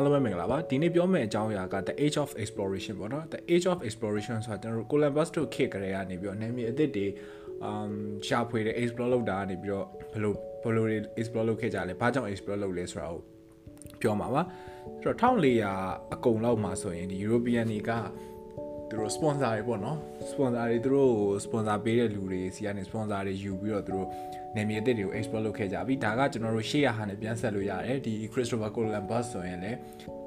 အားလုံးပဲမင်္ဂလာပါဒီနေ့ပြောမယ့်အကြောင်းအရာက the age of exploration ပေါ့နော် the age of exploration ဆိုတာကျွန်တော်တို့ Columbus တို့ခေတ်ကလေးကနေပြီးတော့နာမည်အသစ်တွေ um ရှာဖွေတယ် explore လုပ်တာကနေပြီးတော့ဘယ်လိုဘယ်လိုတွေ explore လုပ်ခဲ့ကြလဲဘာကြောင့် explore လုပ်လဲဆိုတာကိုပြောမှာပါအဲ့တော့1400အကုန်လောက်မှာဆိုရင်ဒီ European တွေက သူတို့ sponsor တွေပေါ့နော် sponsor တွေသူတို့ sponsor ပေးတဲ့လူတွေစီကနေ sponsor တွေယူပြီးတော့သူတို့နေမြေအသစ်တွေကို explore လုပ်ခဲ့ကြပြီဒါကကျွန်တော်တို့ရှေ့ရဟာနဲ့ပြန်ဆက်လို့ရတယ်ဒီ Christopher Columbus ဆိုရင်လည်း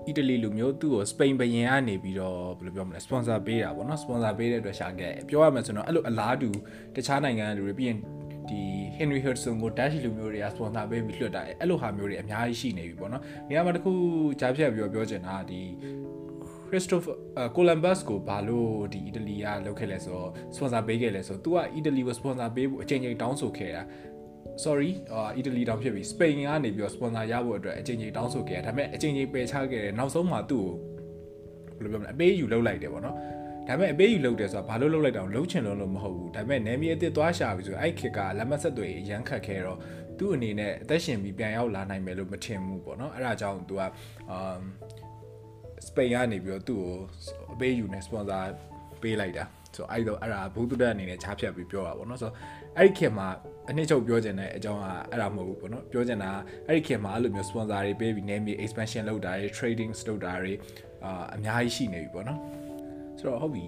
အီတလီလူမျိုးသူ့ကိုစပိန်ဘရင်ကနေပြီးတော့ဘယ်လိုပြောမလဲ sponsor ပေးတာပေါ့နော် sponsor ပေးတဲ့အတွက်ရှာခဲ့ပြောရမယ်ဆိုတော့အဲ့လိုအလားတူတခြားနိုင်ငံလူတွေပြီးရင်ဒီ Henry Hudson ကို Dutch လူမျိုးတွေက sponsor ပေးပြီးလွှတ်တာအဲ့လိုဟာမျိုးတွေအများကြီးရှိနေပြီပေါ့နော်။ဒီကမှာတခုကြားဖြတ်ပြီးတော့ပြောချင်တာဒီ Christopher Columbus ကိုဘာလို့ဒီအီတလီကလုပ်ခဲ့လဲဆိုတော့ sponsor ပေးခဲ့လဲဆိုတော့ तू ကအီတလီကို sponsor ပေးဖို့အချိန်ချင်းတောင်းဆိုခဲ့တာ sorry အာအီတလီတောင်ဖြစ်ပြီစပိန်ကနေပြီးတော့ sponsor ရဖို့အတွက်အချိန်ချင်းတောင်းဆိုခဲ့တာဒါပေမဲ့အချိန်ချင်းပယ်ချခဲ့တယ်နောက်ဆုံးမှာသူ့ကိုဘယ်လိုပြောမလဲအပေးယူလုပ်လိုက်တယ်ပေါ့နော်ဒါပေမဲ့အပေးယူလုပ်တယ်ဆိုတာဘာလို့လုပ်လိုက်တာလဲလုံးချင်လုံးလို့မဟုတ်ဘူးဒါပေမဲ့နယ်မြေအစ်စ်သွားရှာပြီဆိုအဲ့ခေတ်ကလက်မဆက်တွေရမ်းခတ်ခဲ့တော့သူ့အနေနဲ့အသက်ရှင်ပြီးပြန်ရောက်လာနိုင်မယ်လို့မထင်ဘူးပေါ့နော်အဲ့ဒါကြောင့် तू ကအာ စပိန်ကနေပြီးတော့သူ့ကိုအပေးယူနေ sponsor ပေးလိုက်တာဆိုအဲ့တော့အဲ့ဒါဘုသူတအနေနဲ့ချားဖြတ်ပြီးပြောတာပေါ့နော်ဆိုတော့အဲ့ဒီခေတ်မှာအနှစ်ချုပ်ပြောချင်တဲ့အကြောင်းကအဲ့ဒါမဟုတ်ဘူးပေါ့နော်ပြောချင်တာအဲ့ဒီခေတ်မှာအဲ့လိုမျိုး sponsor တွေပေးပြီး name expansion လုပ်တာတွေ trading လုပ်တာတွေအာအများကြီးရှိနေပြီပေါ့နော်ဆိုတော့ဟုတ်ပြီ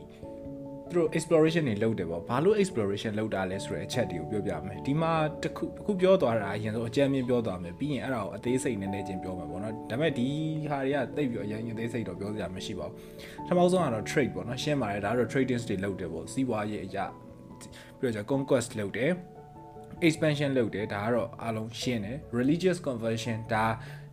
သူတို့ exploration တွေလုပ်တယ်ပေါ့ဘာလို့ exploration လုပ်တာလဲဆိုတဲ့အချက်တွေကိုပြောပြမယ်ဒီမှာတခုအခုပြောသွားတာအရင်ဆုံးအကြမ်းမြင်ပြောသွားမယ်ပြီးရင်အဲ့ဒါကိုအသေးစိတ်နည်းနည်းချင်းပြောမှာပေါ့နော်ဒါပေမဲ့ဒီဟာတွေကတိတ်ပြီးအရင်အသေးစိတ်တော့ပြောစရာမရှိပါဘူးပထမဆုံးကတော့ trade ပေါ့နော်ရှင်းပါတယ်ဒါကတော့ trading တွေလုပ်တယ်ပေါ့စီးပွားရေးအရာပြီးတော့ conquest လုပ်တယ် expansion လုပ်တယ်ဒါကတော့အားလုံးရှင်းတယ် religious conversion ဒါ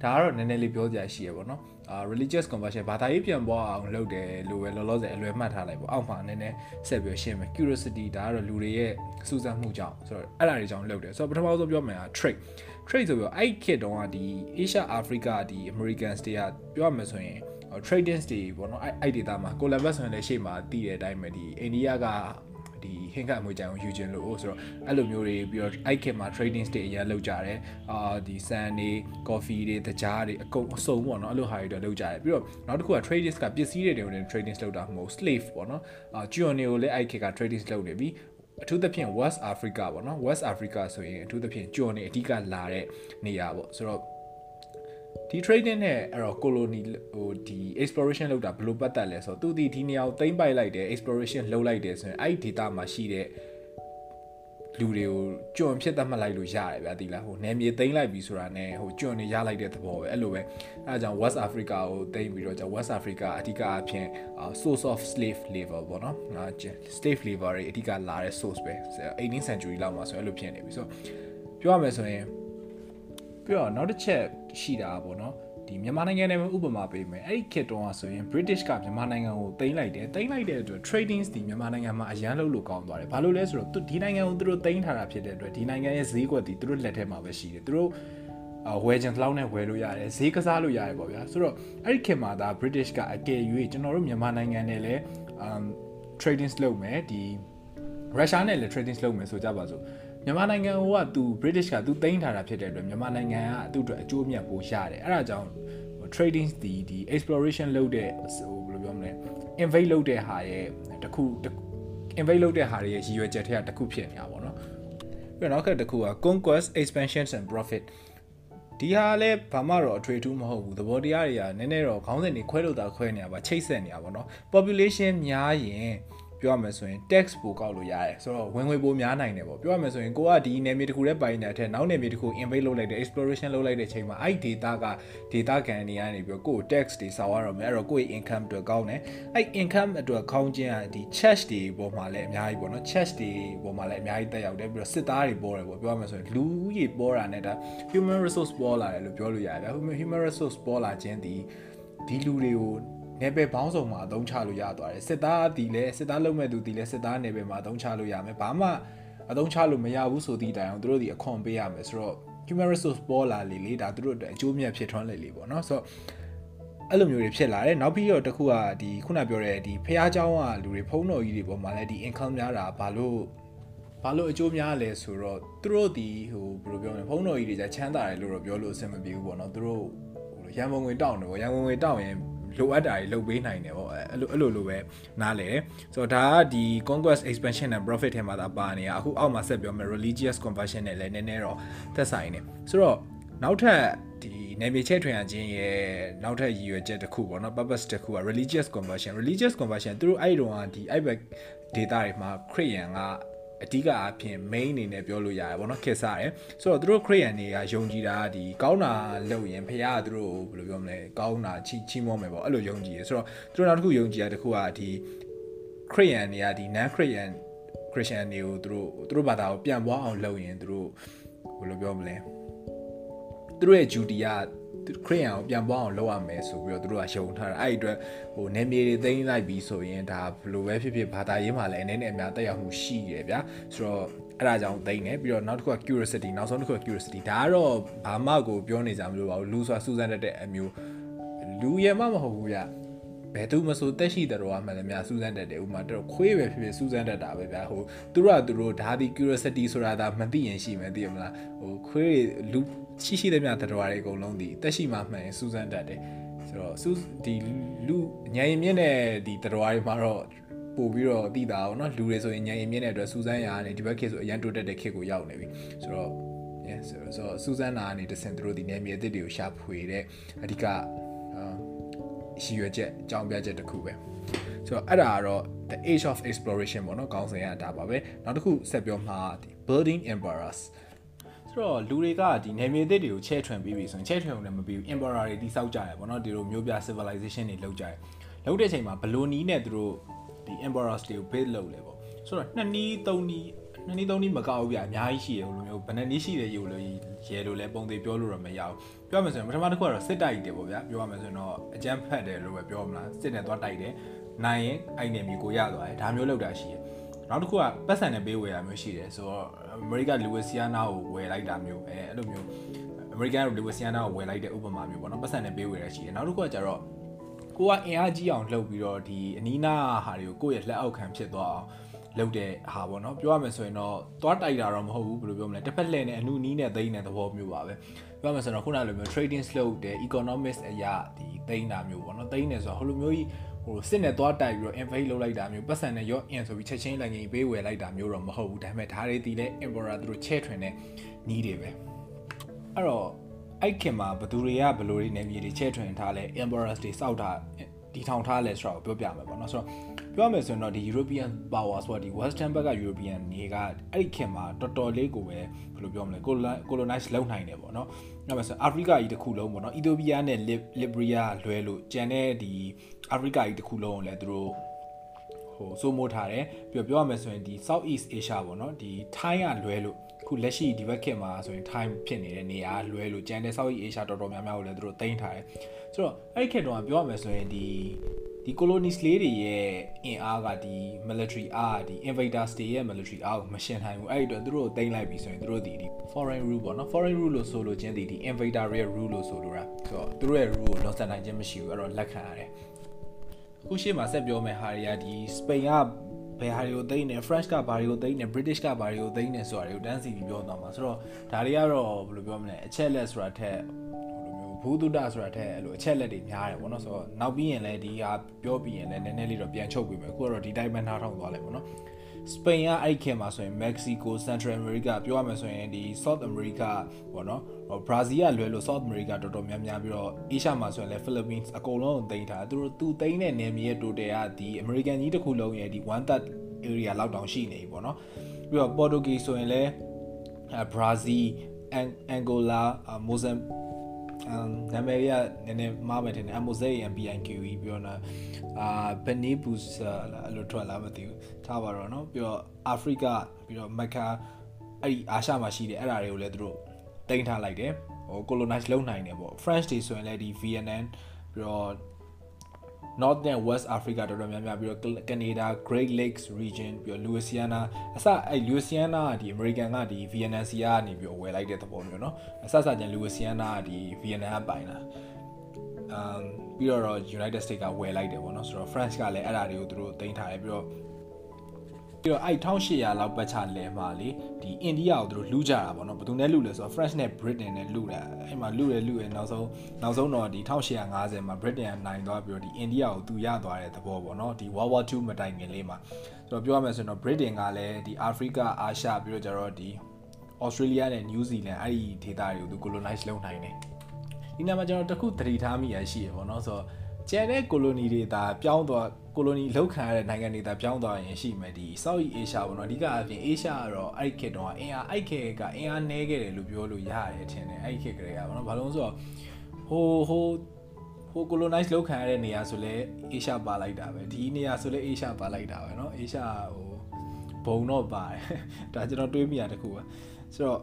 ဒါကတော့နည်းနည်းလေးပြောစရာရှိရပေါ့နော်အာ religious conversion ဘာသာရေးပြန်ပွားအောင်လုပ်တယ်လို့ပဲလောလောဆယ်အလွယ်မှတ်ထားလိုက်ပေါ့အောက်မှာနည်းနည်းဆက်ပြီးရှင်းမယ် curiosity ဒါကတော့လူတွေရဲ့စူးစမ်းမှုကြောင့်ဆိုတော့အဲ့ဒါတွေကြောင့်လုပ်တယ်ဆိုတော့ပထမဆုံးပြောမယ်က trade trade ဆိုပြီးတော့အဲ့ခေတ်တုန်းကဒီ Asia Africa ဒီ Americans တွေကပြောရမယ်ဆိုရင် trading တွေပေါ့နော်အဲ့အဲ့ data မှာ Columbus ဆိုရင်လည်းရှေ့မှာတည်တဲ့အတိုင်းပဲဒီအိန္ဒိယက ဒီဟင်ကအမွေကြိုင်ကိုယူခြင်းလို့ဆိုတော့အဲ့လိုမျိုးတွေပြီးတော့အဲ့ခေတ်မှာ trading တွေအရင်လုပ်ကြတယ်အာဒီ sun တွေ coffee တွေတကြားတွေအကုန်အစုံပေါ့နော်အဲ့လိုဟာတွေတော့လုပ်ကြတယ်ပြီးတော့နောက်တစ်ခုက trading ကပစ္စည်းတွေတုန်းနဲ့ trading လုပ်တာမဟုတ် slave ပေါ့နော်အာ John တွေကိုလည်းအဲ့ခေတ်က trading လုပ်နေပြီအထူးသဖြင့် West Africa ပေါ့နော် West Africa ဆိုရင်အထူးသဖြင့်ကျွန်းနေအဓိကလာတဲ့နေရာပေါ့ဆိုတော့ ဒီ trading နဲ့အဲ့တော့ colony ဟိုဒီ exploration လုပ်တာဘယ်လိုပတ်သက်လဲဆိုတော့သူဒီဒီနေရာကိုသိမ်းပိုက်လိုက်တယ် exploration လုပ်လိုက်တယ်ဆိုရင်အဲ့ဒီ data မှာရှိတဲ့လူတွေကိုကြွန်ဖြစ်သတ်မှတ်လိုက်လို့ရတယ်ဗျာဒီလားဟိုနယ်မြေသိမ်းလိုက်ပြီဆိုတာနဲ့ဟိုကြွန်နေရလိုက်တဲ့သဘောပဲအဲ့လိုပဲအဲဒါကြောင့် West Africa ကိုသိမ်းပြီးတော့じゃ West Africa အဓိကအဖြစ် source of slave labor ပေါ့နော်အာ slave labor တွေအဓိကလာတဲ့ source ပဲ 18th century လောက်မှာဆိုအဲ့လိုဖြစ်နေပြီဆိုပြောရမယ်ဆိုရင် ပြီးတော့နောက်တစ်ချက်ရှိတာပေါ့နော်ဒီမြန်မာနိုင်ငံနဲ့ဥပမာပေးမယ်အဲ့ဒီခေတ်တုန်းကဆိုရင် British ကမြန်မာနိုင်ငံကိုသိမ်းလိုက်တယ်သိမ်းလိုက်တဲ့အတွက် trading ဒီမြန်မာနိုင်ငံမှာအရန်လို့လို့ကောင်းသွားတယ်ဘာလို့လဲဆိုတော့ဒီနိုင်ငံကိုသူတို့သိမ်းထားတာဖြစ်တဲ့အတွက်ဒီနိုင်ငံရဲ့ဈေးကွက်ဒီသူတို့လက်ထဲမှာပဲရှိတယ်သူတို့အဝယ်ချင်လောက်နဲ့ဝယ်လို့ရတယ်ဈေးကစားလို့ရတယ်ပေါ့ဗျာဆိုတော့အဲ့ဒီခေတ်မှာဒါ British ကအကယ်၍ကျွန်တော်တို့မြန်မာနိုင်ငံနဲ့လည်း um trading လုပ်မယ်ဒီ Russia နဲ့လည်း trading လုပ်မယ်ဆိုကြပါစို့ မြန်မာနိုင်ငံကသူ British ကသူသိမ်းထားတာဖြစ်တဲ့အတွက်မြန်မာနိုင်ငံကသူ့အတွက်အကျိုးအမြတ်ပိုရတယ်အဲ့ဒါကြောင့် trading ဒီဒီ exploration လုပ်တဲ့ဟိုဘယ်လိုပြောမလဲ invade လုပ်တဲ့ဟာရဲ့တခု invade လုပ်တဲ့ဟာတွေရဲ့ရည်ရွယ်ချက်တွေကတခုဖြစ်နေတာပေါ့နော်ပြီးတော့နောက်ကတခုက conquest expansion and profit ဒီဟာလည်းဘာမှတော့အထွေထူးမဟုတ်ဘူးသဘောတရားတွေကနည်းနည်းတော့ခေါင်းစဉ်တွေခွဲလို့တာခွဲနေတာပါချိတ်ဆက်နေတာပေါ့နော် population များရင် ပြောရမယ်ဆိုရင် tax ပိုကောက်လို့ရတယ်ဆိုတော့ဝင်ငွေပိုများနိုင်တယ်ပေါ့ပြောရမယ်ဆိုရင်ကိုကဒီနယ်မြေတစ်ခုတည်းပိုင်နေတဲ့အထက်နောက်နယ်မြေတစ်ခု invade လုပ်လိုက်တဲ့ exploration လုပ်လိုက်တဲ့ချိန်မှာအဲ့ data က data ကန်တွေကနေပြီးကို tax တွေဆောက်ရတော့မယ်အဲ့တော့ကိုယ့် income အတွက်ကောင်းတယ်အဲ့ income အတွက်ကောင်းခြင်းကဒီ charge တွေပေါ်မှာလည်းအများကြီးပေါ့နော် charge တွေပေါ်မှာလည်းအများကြီးတက်ရောက်တယ်ပြီးတော့စစ်သားတွေပေါ်တယ်ပေါ့ပြောရမယ်ဆိုရင်လူကြီးပေါ်တာနဲ့ဒါ human resource ပေါ်လာတယ်လို့ပြောလို့ရတယ် human resource ပေါ်လာခြင်းဒီဒီလူတွေကို နယ်ပယ်ဘောင်းဆောင်မှာအသုံးချလို့ရသွားတယ်စစ်သားဒီလဲစစ်သားလုံးမဲ့သူဒီလဲစစ်သားနယ်ပယ်မှာအသုံးချလို့ရမယ်ဘာမှအသုံးချလို့မရဘူးဆိုသည့်တိုင်အောင်သူတို့ဒီအခွန်ပေးရမယ်ဆိုတော့ human resource ပေါ်လာလေလေဒါသူတို့အတွက်အကျိုးမြတ်ဖြစ်ထွန်းလေလေပေါ့နော်ဆိုတော့အဲ့လိုမျိုးတွေဖြစ်လာတယ်နောက်ပြီးတော့တခုကဒီခုနပြောတဲ့ဒီဖះเจ้าကလူတွေဖုံးတော်ကြီးတွေပေါ်မှာလည်းဒီ income များတာဘာလို့ဘာလို့အကျိုးများလဲဆိုတော့သူတို့ဒီဟိုဘယ်လိုပြောမလဲဖုံးတော်ကြီးတွေじゃချမ်းသာတယ်လို့တော့ပြောလို့အဆင်မပြေဘူးပေါ့နော်သူတို့ ရန်ကုန်ဝင်တောင်းတယ်ပေါ့ရန်ကုန်ဝင်တောင်းရင် လိုအပ်တာတွေလုပ်ပေးနိုင်တယ်ပေါ့အဲ့လိုအဲ့လိုလိုပဲနားလေတယ်ဆိုတော့ဒါကဒီ conquest expansion and profit ထဲမှာသာပါနေတာအခုအောက်မှာဆက်ပြောမယ် religious conversion နဲ့လည်းနည်းနည်းတော့သက်ဆိုင်နေဆိုတော့နောက်ထပ်ဒီနေမြေချဲ့ထွင်ရခြင်းရဲ့နောက်ထပ်ရည်ရွယ်ချက်တစ်ခုပေါ့နော် purpose တစ်ခုက religious conversion religious conversion သူတို့အဲ့တုန်းကဒီအဲ့ဘက် data တွေမှာ Christian က အဓိကအဖြစ် main အနေနဲ့ပြောလို့ရတယ်ဗောနော်ခေတ်စားတယ်ဆိုတော့သူတို့ Christian တွေကယုံကြည်တာဒီကောင်းတာလုပ်ရင်ဖခင်ကသူတို့ဘယ်လိုပြောမလဲကောင်းတာချီချီးမွမ်းမယ်ဗောအဲ့လိုယုံကြည်တယ်ဆိုတော့သူတို့နောက်တစ်ခုယုံကြည်တာတစ်ခုကဒီ Christian တွေကဒီ non Christian Christian တွေကိုသူတို့သူတို့ဘာသာကိုပြန်ပွားအောင်လုပ်ရင်သူတို့ဘယ်လိုပြောမလဲသူတို့ရဲ့ duty က ခရိယန်ကိုပြန်ပွားအောင်လုပ်ရမယ်ဆိုပြီးတော့သူတို့ကရှုံထားတာအဲ့ဒီအတွက်ဟိုနေမြေတွေသိမ်းလိုက်ပြီးဆိုရင်ဒါဘယ်လိုပဲဖြစ်ဖြစ်ဘာသာရေးမှာလည်းအနေနဲ့အများတက်ရောက်မှုရှိတယ်ဗျာဆိုတော့အဲ့ဒါကြောင့်သိမ်းတယ်ပြီးတော့နောက်တစ်ခုက curiosity နောက်ဆုံးတစ်ခုက curiosity ဒါကတော့ဘာမှကိုပြောနေကြမလို့ပါဘူးလူဆိုတာစူးစမ်းတတ်တဲ့အမျိုးလူရမမဟုတ်ဘူးဗျ ဘယ်သူမဆိုတက်ရှိတဲ့တော့မှလည်းများစူးစမ်းတတ်တယ်ဥမာတော့ခွေးပဲဖြစ်ဖြစ်စူးစမ်းတတ်တာပဲဗျာဟိုသူတို့ကသူတို့ဒါဒီ curiosity ဆိုတာဒါမသိရင်ရှိမယ်သိရမလားဟိုခွေးလူရှိရှိတဲ့မြတ်တော်တွေအကုန်လုံးဒီတက်ရှိမှမှန်ရင်စူးစမ်းတတ်တယ်ဆိုတော့စူးဒီလူညံရင်မြင့်တဲ့ဒီတော်တွေမှာတော့ပို့ပြီးတော့တည်တာအောင်เนาะလူတွေဆိုရင်ညံရင်မြင့်တဲ့အတွက်စူးစမ်းရာကနေဒီဘက်ခေတ်ဆိုအရန်တိုးတက်တဲ့ခေတ်ကိုရောက်နေပြီဆိုတော့ yes ဆိုတော့စူးစမ်းတာကနေတဆင်သူတို့ဒီနေမြေအသစ်တွေကိုရှာဖွေတဲ့အဓိက ရှိရွယ်ချက်အကြောင်းပြချက်တစ်ခုပဲဆိုတော့အဲ့ဒါကတော့ the age of exploration ပေါ့နော်ခေါင်းစဉ်ကဒါပါပဲနောက်တစ်ခုဆက်ပြောမှာ building empires ဆိုတော့လူတွေကဒီနေမြေသစ်တွေကိုချဲ့ထွင်ပြီးပြီဆိုရင်ချဲ့ထွင်ုံနဲ့မပြီးဘူး emperor တွေတိစောက်ကြတယ်ပေါ့နော်ဒီလိုမျိုးပြ civilization တွေလောက်ကြတယ်လောက်တဲ့ချိန်မှာဘလိုနီးနဲ့သူတို့ဒီ emperors တွေကို build လုပ်လဲပေါ့ဆိုတော့နှစ်နီးသုံးနီး နှစ်နီးသုံးနီးမကောက်ဘူးဗျအများကြီးရှိတယ်ဟိုလိုမျိုးဘယ်နှစ်နီးရှိတယ်ရေလို့ရဲလို့လဲပုံသေးပြောလို့တော့မရဘူးပြောရမယ်ဆိုရင်ပထမတစ်ခုကတော့စစ်တိုက်တယ်ပေါ့ဗျာပြောရမယ်ဆိုရင်တော့အကြမ်းဖက်တယ်လို့ပဲပြောမလားစစ်နဲ့သွားတိုက်တယ်နိုင်ရင်အဲ့နေမျိုးကိုရသွားတယ်ဒါမျိုးလောက်တာရှိတယ်နောက်တစ်ခုကပတ်စံနဲ့ပေးဝယ်တာမျိုးရှိတယ်ဆိုတော့အမေရိကလူဝစီယာနာကိုဝယ်လိုက်တာမျိုးအဲအဲ့လိုမျိုးအမေရိကန်လူဝစီယာနာကိုဝယ်လိုက်တဲ့ဥပမာမျိုးပေါ့နော်ပတ်စံနဲ့ပေးဝယ်ရရှိတယ်နောက်တစ်ခုကကျတော့ကိုကအင်အားကြီးအောင်လှုပ်ပြီးတော့ဒီအနီးနားဟာတွေကိုကိုယ့်ရဲ့လက်အောက်ခံဖြစ်သွားအောင် လုပ်တဲ့ဟာပေါ့နော်ပြောရမယ်ဆိုရင်တော့သွားတိုက်တာတော့မဟုတ်ဘူးဘယ်လိုပြောမလဲတစ်ဖက်လှည့်နဲ့အနုနီးနဲ့သိမ်းတဲ့သဘောမျိုးပါပဲပြောရမယ်ဆိုတော့ခုနလိုမျိုး trading slow တဲ့ economics အရာဒီသိမ်းတာမျိုးပေါ့နော်သိမ်းတယ်ဆိုတော့ဟိုလိုမျိုးကြီးဟိုစစ်နဲ့သွားတိုက်ပြီးတော့ invade လုပ်လိုက်တာမျိုးပတ်စံနဲ့ရော့ in ဆိုပြီးချက်ချင်းလိုက်ငင်ပေးဝယ်လိုက်တာမျိုးတော့မဟုတ်ဘူးဒါပေမဲ့ဒါတွေတီလဲ emperor သူတို့ချဲ့ထွင်တဲ့နီးတွေပဲအဲ့တော့အဲ့ခင်မှာဘသူတွေကဘလူတွေနေမြေတွေချဲ့ထွင်ထားလဲ emperors တွေစောက်တာဒီထောင်ထားလဲဆိုတော့ပြောပြမယ်ပေါ့နော်ဆိုတော့ ပြောမယ်ဆိုရင်တော့ဒီ European power ဆိုတာဒီ Western ဘက်က European တွေကအဲ့ဒီခင်မှာတော်တော်လေးကိုပဲဘယ်လိုပြောမလဲ colonize လုပ်နိုင်တယ်ပေါ့နော်။ပြောမယ်ဆိုရင် Africa ကြီးတစ်ခုလုံးပေါ့နော်။ Ethiopia နဲ့ Libya လွဲလို့ကျန်တဲ့ဒီ Africa ကြီးတစ်ခုလုံးကိုလည်းသူတို့ဟိုစိုးမိုးထားတယ်။ပြီးတော့ပြောရမယ်ဆိုရင်ဒီ South East Asia ပေါ့နော်။ဒီ Thai ကလွဲလို့ ခုလက်ရှိဒီဘက်ခေတ်မှာဆိုရင် Thai ဖြစ်နေတဲ့နေရာလွဲလို့ကျန်တဲ့ South East Asia တော်တော်များများကိုလည်းသူတို့တင်ထားတယ်။ဆိုတော့အဲ့ဒီခေတ်တုန်းကပြောရမယ်ဆိုရင်ဒီဒီ colonies လေးတွေရဲ့အင်အားကဒီ military အားဒီ invaders တွေရဲ့ military အားကိုမရှင်းနိုင်ဘူးအဲ့ဒီတော့သူတို့ကိုတင်လိုက်ပြီဆိုရင်သူတို့ဒီဒီ foreign rule ပေါ့နော် foreign rule လို့ဆိုလို့ချင်းဒီဒီ invader ရဲ့ rule လို့ဆိုလိုတာဆိုတော့သူတို့ရဲ့ rule ကိုလွန်ဆန်နိုင်ခြင်းမရှိဘူးအဲ့တော့လက်ခံရတယ်အခုရှေ့မှာဆက်ပြောမယ့်ဟာတွေကဒီ Spain က ဘယ်ဟာတွေကိုသိနေ French ကဘာတွေကိုသိနေ British ကဘာတွေကိုသိနေဆိုတာတွေကိုတန်းစီပြီးပြောတော့မှာဆိုတော့ဒါတွေကတော့ဘယ်လိုပြောမလဲအချက်လက်ဆိုတာထက်ဘူးတုဒဆိုတာတဲ့အဲ့လိုအချက်လက်တွေများတယ်ပေါ့နော်ဆိုတော့နောက်ပြီးရင်လည်းဒီဟာပြောပြီးရင်လည်းနည်းနည်းလေးတော့ပြန်ချုပ်ပြီးမယ်အခုကတော့ဒီတိုင်းမှနားထောင်သွားလိုက်ပေါ့နော် စပိန်ကအဲ့ခင်မှာဆိုရင်မက္ကဆီကိုစင်ထရယ်အမေရိကပြောရမယ်ဆိုရင်ဒီ South America ပေါ့နော်ဘရာဇီးကလွယ်လို့ South America တော်တော်များများပြီးတော့ Asia မှာဆိုရင်လည်း Philippines အကုန်လုံးကိုတင်ထားသူတို့သူတိမ့်တဲ့နေမြေရဲ့ total ကဒီ American ကြီးတစ်ခုလုံးရဲ့ဒီ1 third area လောက်တောင်ရှိနေပြီပေါ့နော်ပြီးတော့ Portuguese ဆိုရင်လည်း Brazil Angola Mozambique နာမ ည်ရနည်းနည်းမှားမယ်ထင်တယ် Mosaic MBIQ ပြီးတော့အာ Benibus အဲ့လိုထွက်လာမသိဘူးထားပါတော့เนาะပြီးတော့ Africa ပြီးတော့ Mecca အဲ့ဒီအာရှမှာရှိတယ်အဲ့ဒါတွေကိုလည်းသူတို့တင်ထားလိုက်တယ်ဟို colonize လုပ်နိုင်တယ်ပေါ့ French တွေဆိုရင်လည်းဒီ Vietnam ပြီးတော့ North နဲ့ West Africa တော်တော်များများပြီးတော့ Canada Great Lakes region ပြီးတော့ Louisiana အစအဲ့ Louisiana ကဒီ American ကဒီ Vietnam စီကနေပြီးတော့ဝယ်လိုက်တဲ့သဘောမျိုးเนาะအစစကျန် Louisiana ကဒီ Vietnam ကပိုင်တာအမ်ပြီးတော့ United States ကဝယ်လိုက်တယ်ပေါ့เนาะဆိုတော့ France ကလည်းအဲ့ဒါတွေကိုသူတို့တင်ထားတယ်ပြီးတော့ ပြီးတော့အဲ့1800လောက်ပတ်ချလဲမှာလေဒီအိန္ဒိယကိုသူတို့လူကြတာပေါ့နော်ဘယ်သူနဲ့လူလဲဆိုတော့ French နဲ့ Britain နဲ့လူတာအဲ့မှာလူရလူရနောက်ဆုံးနောက်ဆုံးတော့ဒီ1850မှာ Britain ကနိုင်သွားပြီးတော့ဒီအိန္ဒိယကိုသူရသွားတဲ့သဘောပေါ့နော်ဒီ World War 2မတိုင်ခင်လေးမှာဆိုတော့ပြောရမယ်ဆိုရင်တော့ Britain ကလည်းဒီ Africa အာရှပြီးတော့ကျတော့ဒီ Australia နဲ့ New Zealand အဲ့ဒီဒေသတွေကိုသူ colonize လုပ်နိုင်တယ်ဒီနေ့မှာကျွန်တော်တခုသတိထားမိရရှိရပေါ့နော်ဆိုတော့ကျန်တဲ့ colony တွေဒါပြောင်းသွား colony လောက်ခံရတဲ့နိုင်ငံတွေဒါပြောင်းသွားရင်ရှိမယ်ဒီ South Asia ပေါ့နော်အဓိကအပြင် Asia ကတော့အဲ့ဒီခေတ်တုန်းကအင်အားအဲ့ခေတ်ကအင်အားနည်းခဲ့တယ်လို့ပြောလို့ရတယ်ထင်တယ်အဲ့ဒီခေတ်ကလေးကပေါ့နော်ဘာလို့ဆိုတော့ဟိုဟိုဟို colonize လောက်ခံရတဲ့နေရာဆိုလဲ Asia ပါလိုက်တာပဲဒီနေရာဆိုလဲ Asia ပါလိုက်တာပဲเนาะ Asia ဟိုဘုံတော့ပါတယ်ဒါကျွန်တော်တွေးမိရတခုပါဆိုတော့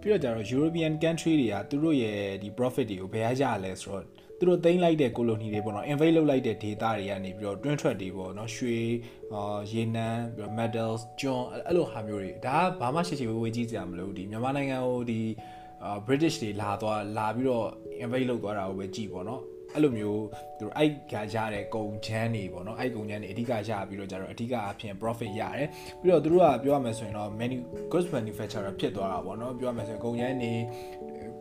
ပြီးတော့ကြတော့ European country တွေကသူတို့ရဲ့ဒီ profit တွေကိုဘယ်ရရလဲဆိုတော့ သူတို့သိမ်းလိုက်တဲ့ colony တွေပေါ့နော် invade လုပ်လိုက်တဲ့ data တွေကနေပြီးတော့ twin thread တွေပေါ့နော်ရွှေအာရေနံပြီးတော့ metals ကျွန်းအဲ့လိုဟာမျိုးတွေဒါကဘာမှရှိရှိဝေးဝေးကြီးစရာမလိုဒီမြန်မာနိုင်ငံကိုဒီအာ British တွေလာသွားလာပြီးတော့ invade လုပ်သွားတာကိုပဲကြည့်ပေါ့နော်အဲ့လိုမျိုးသူတို့အဲ့ကရတဲ့ကုန်ချမ်းတွေပေါ့နော်အဲ့ကုန်ချမ်းတွေအဓိကရပြီးတော့ကြတော့အဓိကအဖြစ် profit ရတယ်ပြီးတော့သူတို့ကပြောရမယ်ဆိုရင်တော့ menu goods manufacturer ဖြစ်သွားတာပေါ့နော်ပြောရမယ်ဆိုရင်ကုန်ချမ်းတွေ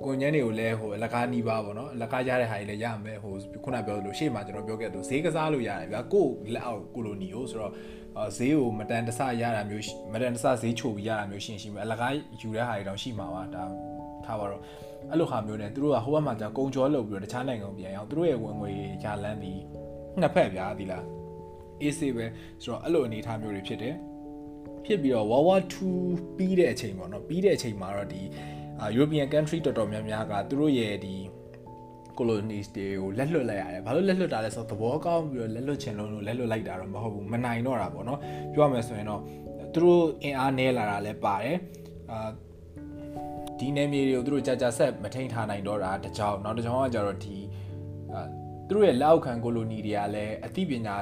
ကုန်ချမ်းတွေကိုလည်းဟိုလက်ကားနီးပါပေါ့နော်လက်ကားရတဲ့ဟာတွေလည်းရမယ်ဟိုခုနပြောလို့ရှေ့မှာကျွန်တော်ပြောခဲ့သူဈေးကစားလို့ရတယ်ဗျာကိုလက်အောက်ကိုလိုနီကိုဆိုတော့ဈေးကိုမတန်တဆရတာမျိုးမတန်တဆဈေးချိုပြီးရတာမျိုးရှင်းရှိမယ်အလကားယူတဲ့ဟာတွေတောင်ရှိမှာပါဒါထားပါတော့အဲ့လိုဟာမျိုးနဲ့သူတို့ကဟိုဘက်မှာじゃကုံကြောလုပ်ပြီးတော့တခြားနိုင်ငံကိုပြန်အောင်သူတို့ရဲ့ဝင်ငွေရလန်းပြီးနှစ်ဖက်ဗျာဒီလားအေးစေးပဲဆိုတော့အဲ့လိုအနေအထားမျိုးတွေဖြစ်တယ်ဖြစ်ပြီးတော့ World War 2ပြီးတဲ့အချိန်ပေါ့နော်ပြီးတဲ့အချိန်မှာတော့ဒီ European country တော်တော်များများကသူတို့ရဲ့ဒီ colonies တွေကိုလက်လွတ်လိုက်ရတယ်။ဘာလို့လက်လွတ်တာလဲဆိုတော့သဘောကောင်းပြီးတော့လက်လွတ်ချင်လို့လက်လွတ်လိုက်တာတော့မဟုတ်ဘူး။မနိုင်တော့တာပေါ့နော်။ပြောရမယ်ဆိုရင်တော့သူတို့အင်အားနည်းလာတာလည်းပါတယ်။အာဒီနယ်မြေတွေကိုသူတို့ကြာကြာဆက်မထိန်ထားနိုင်တော့တာတကြောင်နောက်တစ်ကြောင်ကကြတော့ဒီအာသူတို့ရဲ့လက်အောက်ခံ colony တွေကလည်းအသိပညာ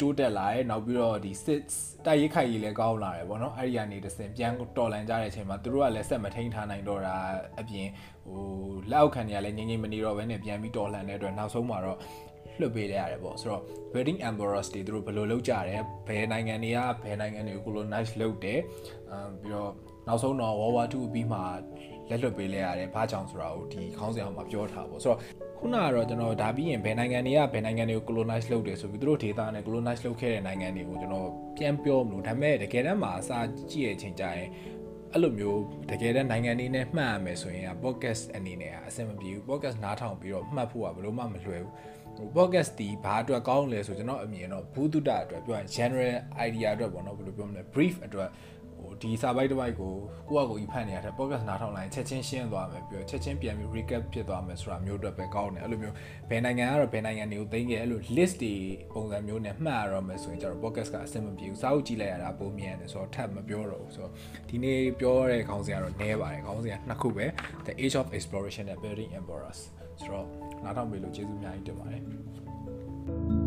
တိုးတက်လာတယ်နောက်ပြီးတော့ဒီစစ်တိုက်ရိုက်ခိုက်ရေးလည်းကောင်းလာတယ်ဗောနော်အဲ့ဒီကနေတစ်စင်ပြန်တော်လန်ကြတဲ့အချိန်မှာသူတို့ကလည်းဆက်မထိန်ထားနိုင်တော့တာအပြင်ဟိုလက်အောက်ခံတွေကလည်းငြိမ်ငြိမ်မနေတော့ဘဲနဲ့ပြန်ပြီးတော်လန်တဲ့အတွက်နောက်ဆုံးမှာတော့လွှတ်ပေးလိုက်ရတယ်ပေါ့ဆိုတော့ wedding emperors တွေသူတို့ဘယ်လိုလုပ်ကြတယ်ဘယ်နိုင်ငံတွေကဘယ်နိုင်ငံတွေကို colonize လုပ်တယ်အပြီးတော့နောက်ဆုံးတော့ World War 2ပြီးမှ လက်လွတ်ပေးလိုက်ရတယ်ဘာကြောင့်ဆိုတာကိုဒီခေါင်းစဉ်အောင်မှာပြောထားပေါ့ဆိုတော့ခုနကတော့ကျွန်တော်ဒါပြီးရင်ဘယ်နိုင်ငံတွေကဘယ်နိုင်ငံတွေကို colonize လုပ်တယ်ဆိုပြီးသူတို့ data နဲ့ colonize လုပ်ခဲ့တဲ့နိုင်ငံတွေကိုကျွန်တော်ပြန်ပြောမလို့ဒါပေမဲ့တကယ်တမ်းမှာအစာကြည့်ရဲ့အချိန်ကျရင်အဲ့လိုမျိုးတကယ်တမ်းနိုင်ငံနေနဲ့မှတ်ရမယ်ဆိုရင် podcast အနေနဲ့အဆင်မပြေဘူး podcast နားထောင်ပြီးတော့မှတ်ဖို့ကဘယ်လိုမှမလွယ်ဘူးဟို podcast ဒီဘာအတွက်ကောင်းလဲဆိုကျွန်တော်အမြင်တော့ဘူးတုတအတွက်ပြောရင် general idea အတွက်ပေါ့နော်ဘယ်လိုပြောမလဲ brief အတွက်ဟို ဒီစာပိုက်တစ်ပိုက်ကိုကိုယ့်အကိုကြီးဖတ်နေရတဲ့ podcast နားထောင်လိုက်ချက်ချင်းရှင်းသွားမယ်ပြီးတော့ချက်ချင်းပြန်ပြီး recap ဖြစ်သွားမယ်ဆိုတာမျိုးအတွက်ပဲကောင်းတယ်အဲ့လိုမျိုးဘယ်နိုင်ငံကတော့ဘယ်နိုင်ငံတွေကိုသိမ်းခဲ့အဲ့လို list တွေပုံစံမျိုးနဲ့မှတ်ရတော့မယ်ဆိုရင်ကျတော့ podcast ကအဆင်မပြေဘူးစာအုပ်ကြည့်လိုက်ရတာပုံမြန်တယ်ဆိုတော့ထပ်မပြောတော့ဘူးဆိုတော့ဒီနေ့ပြောရတဲ့ခေါင်းစဉ်ကတော့နည်းပါတယ်ခေါင်းစဉ်ကနှစ်ခုပဲ The Age of Exploration and Building Emperors ဆိုတော့နားထောင်ပြီလို့ကျေးဇူးအများကြီးတင်ပါတယ်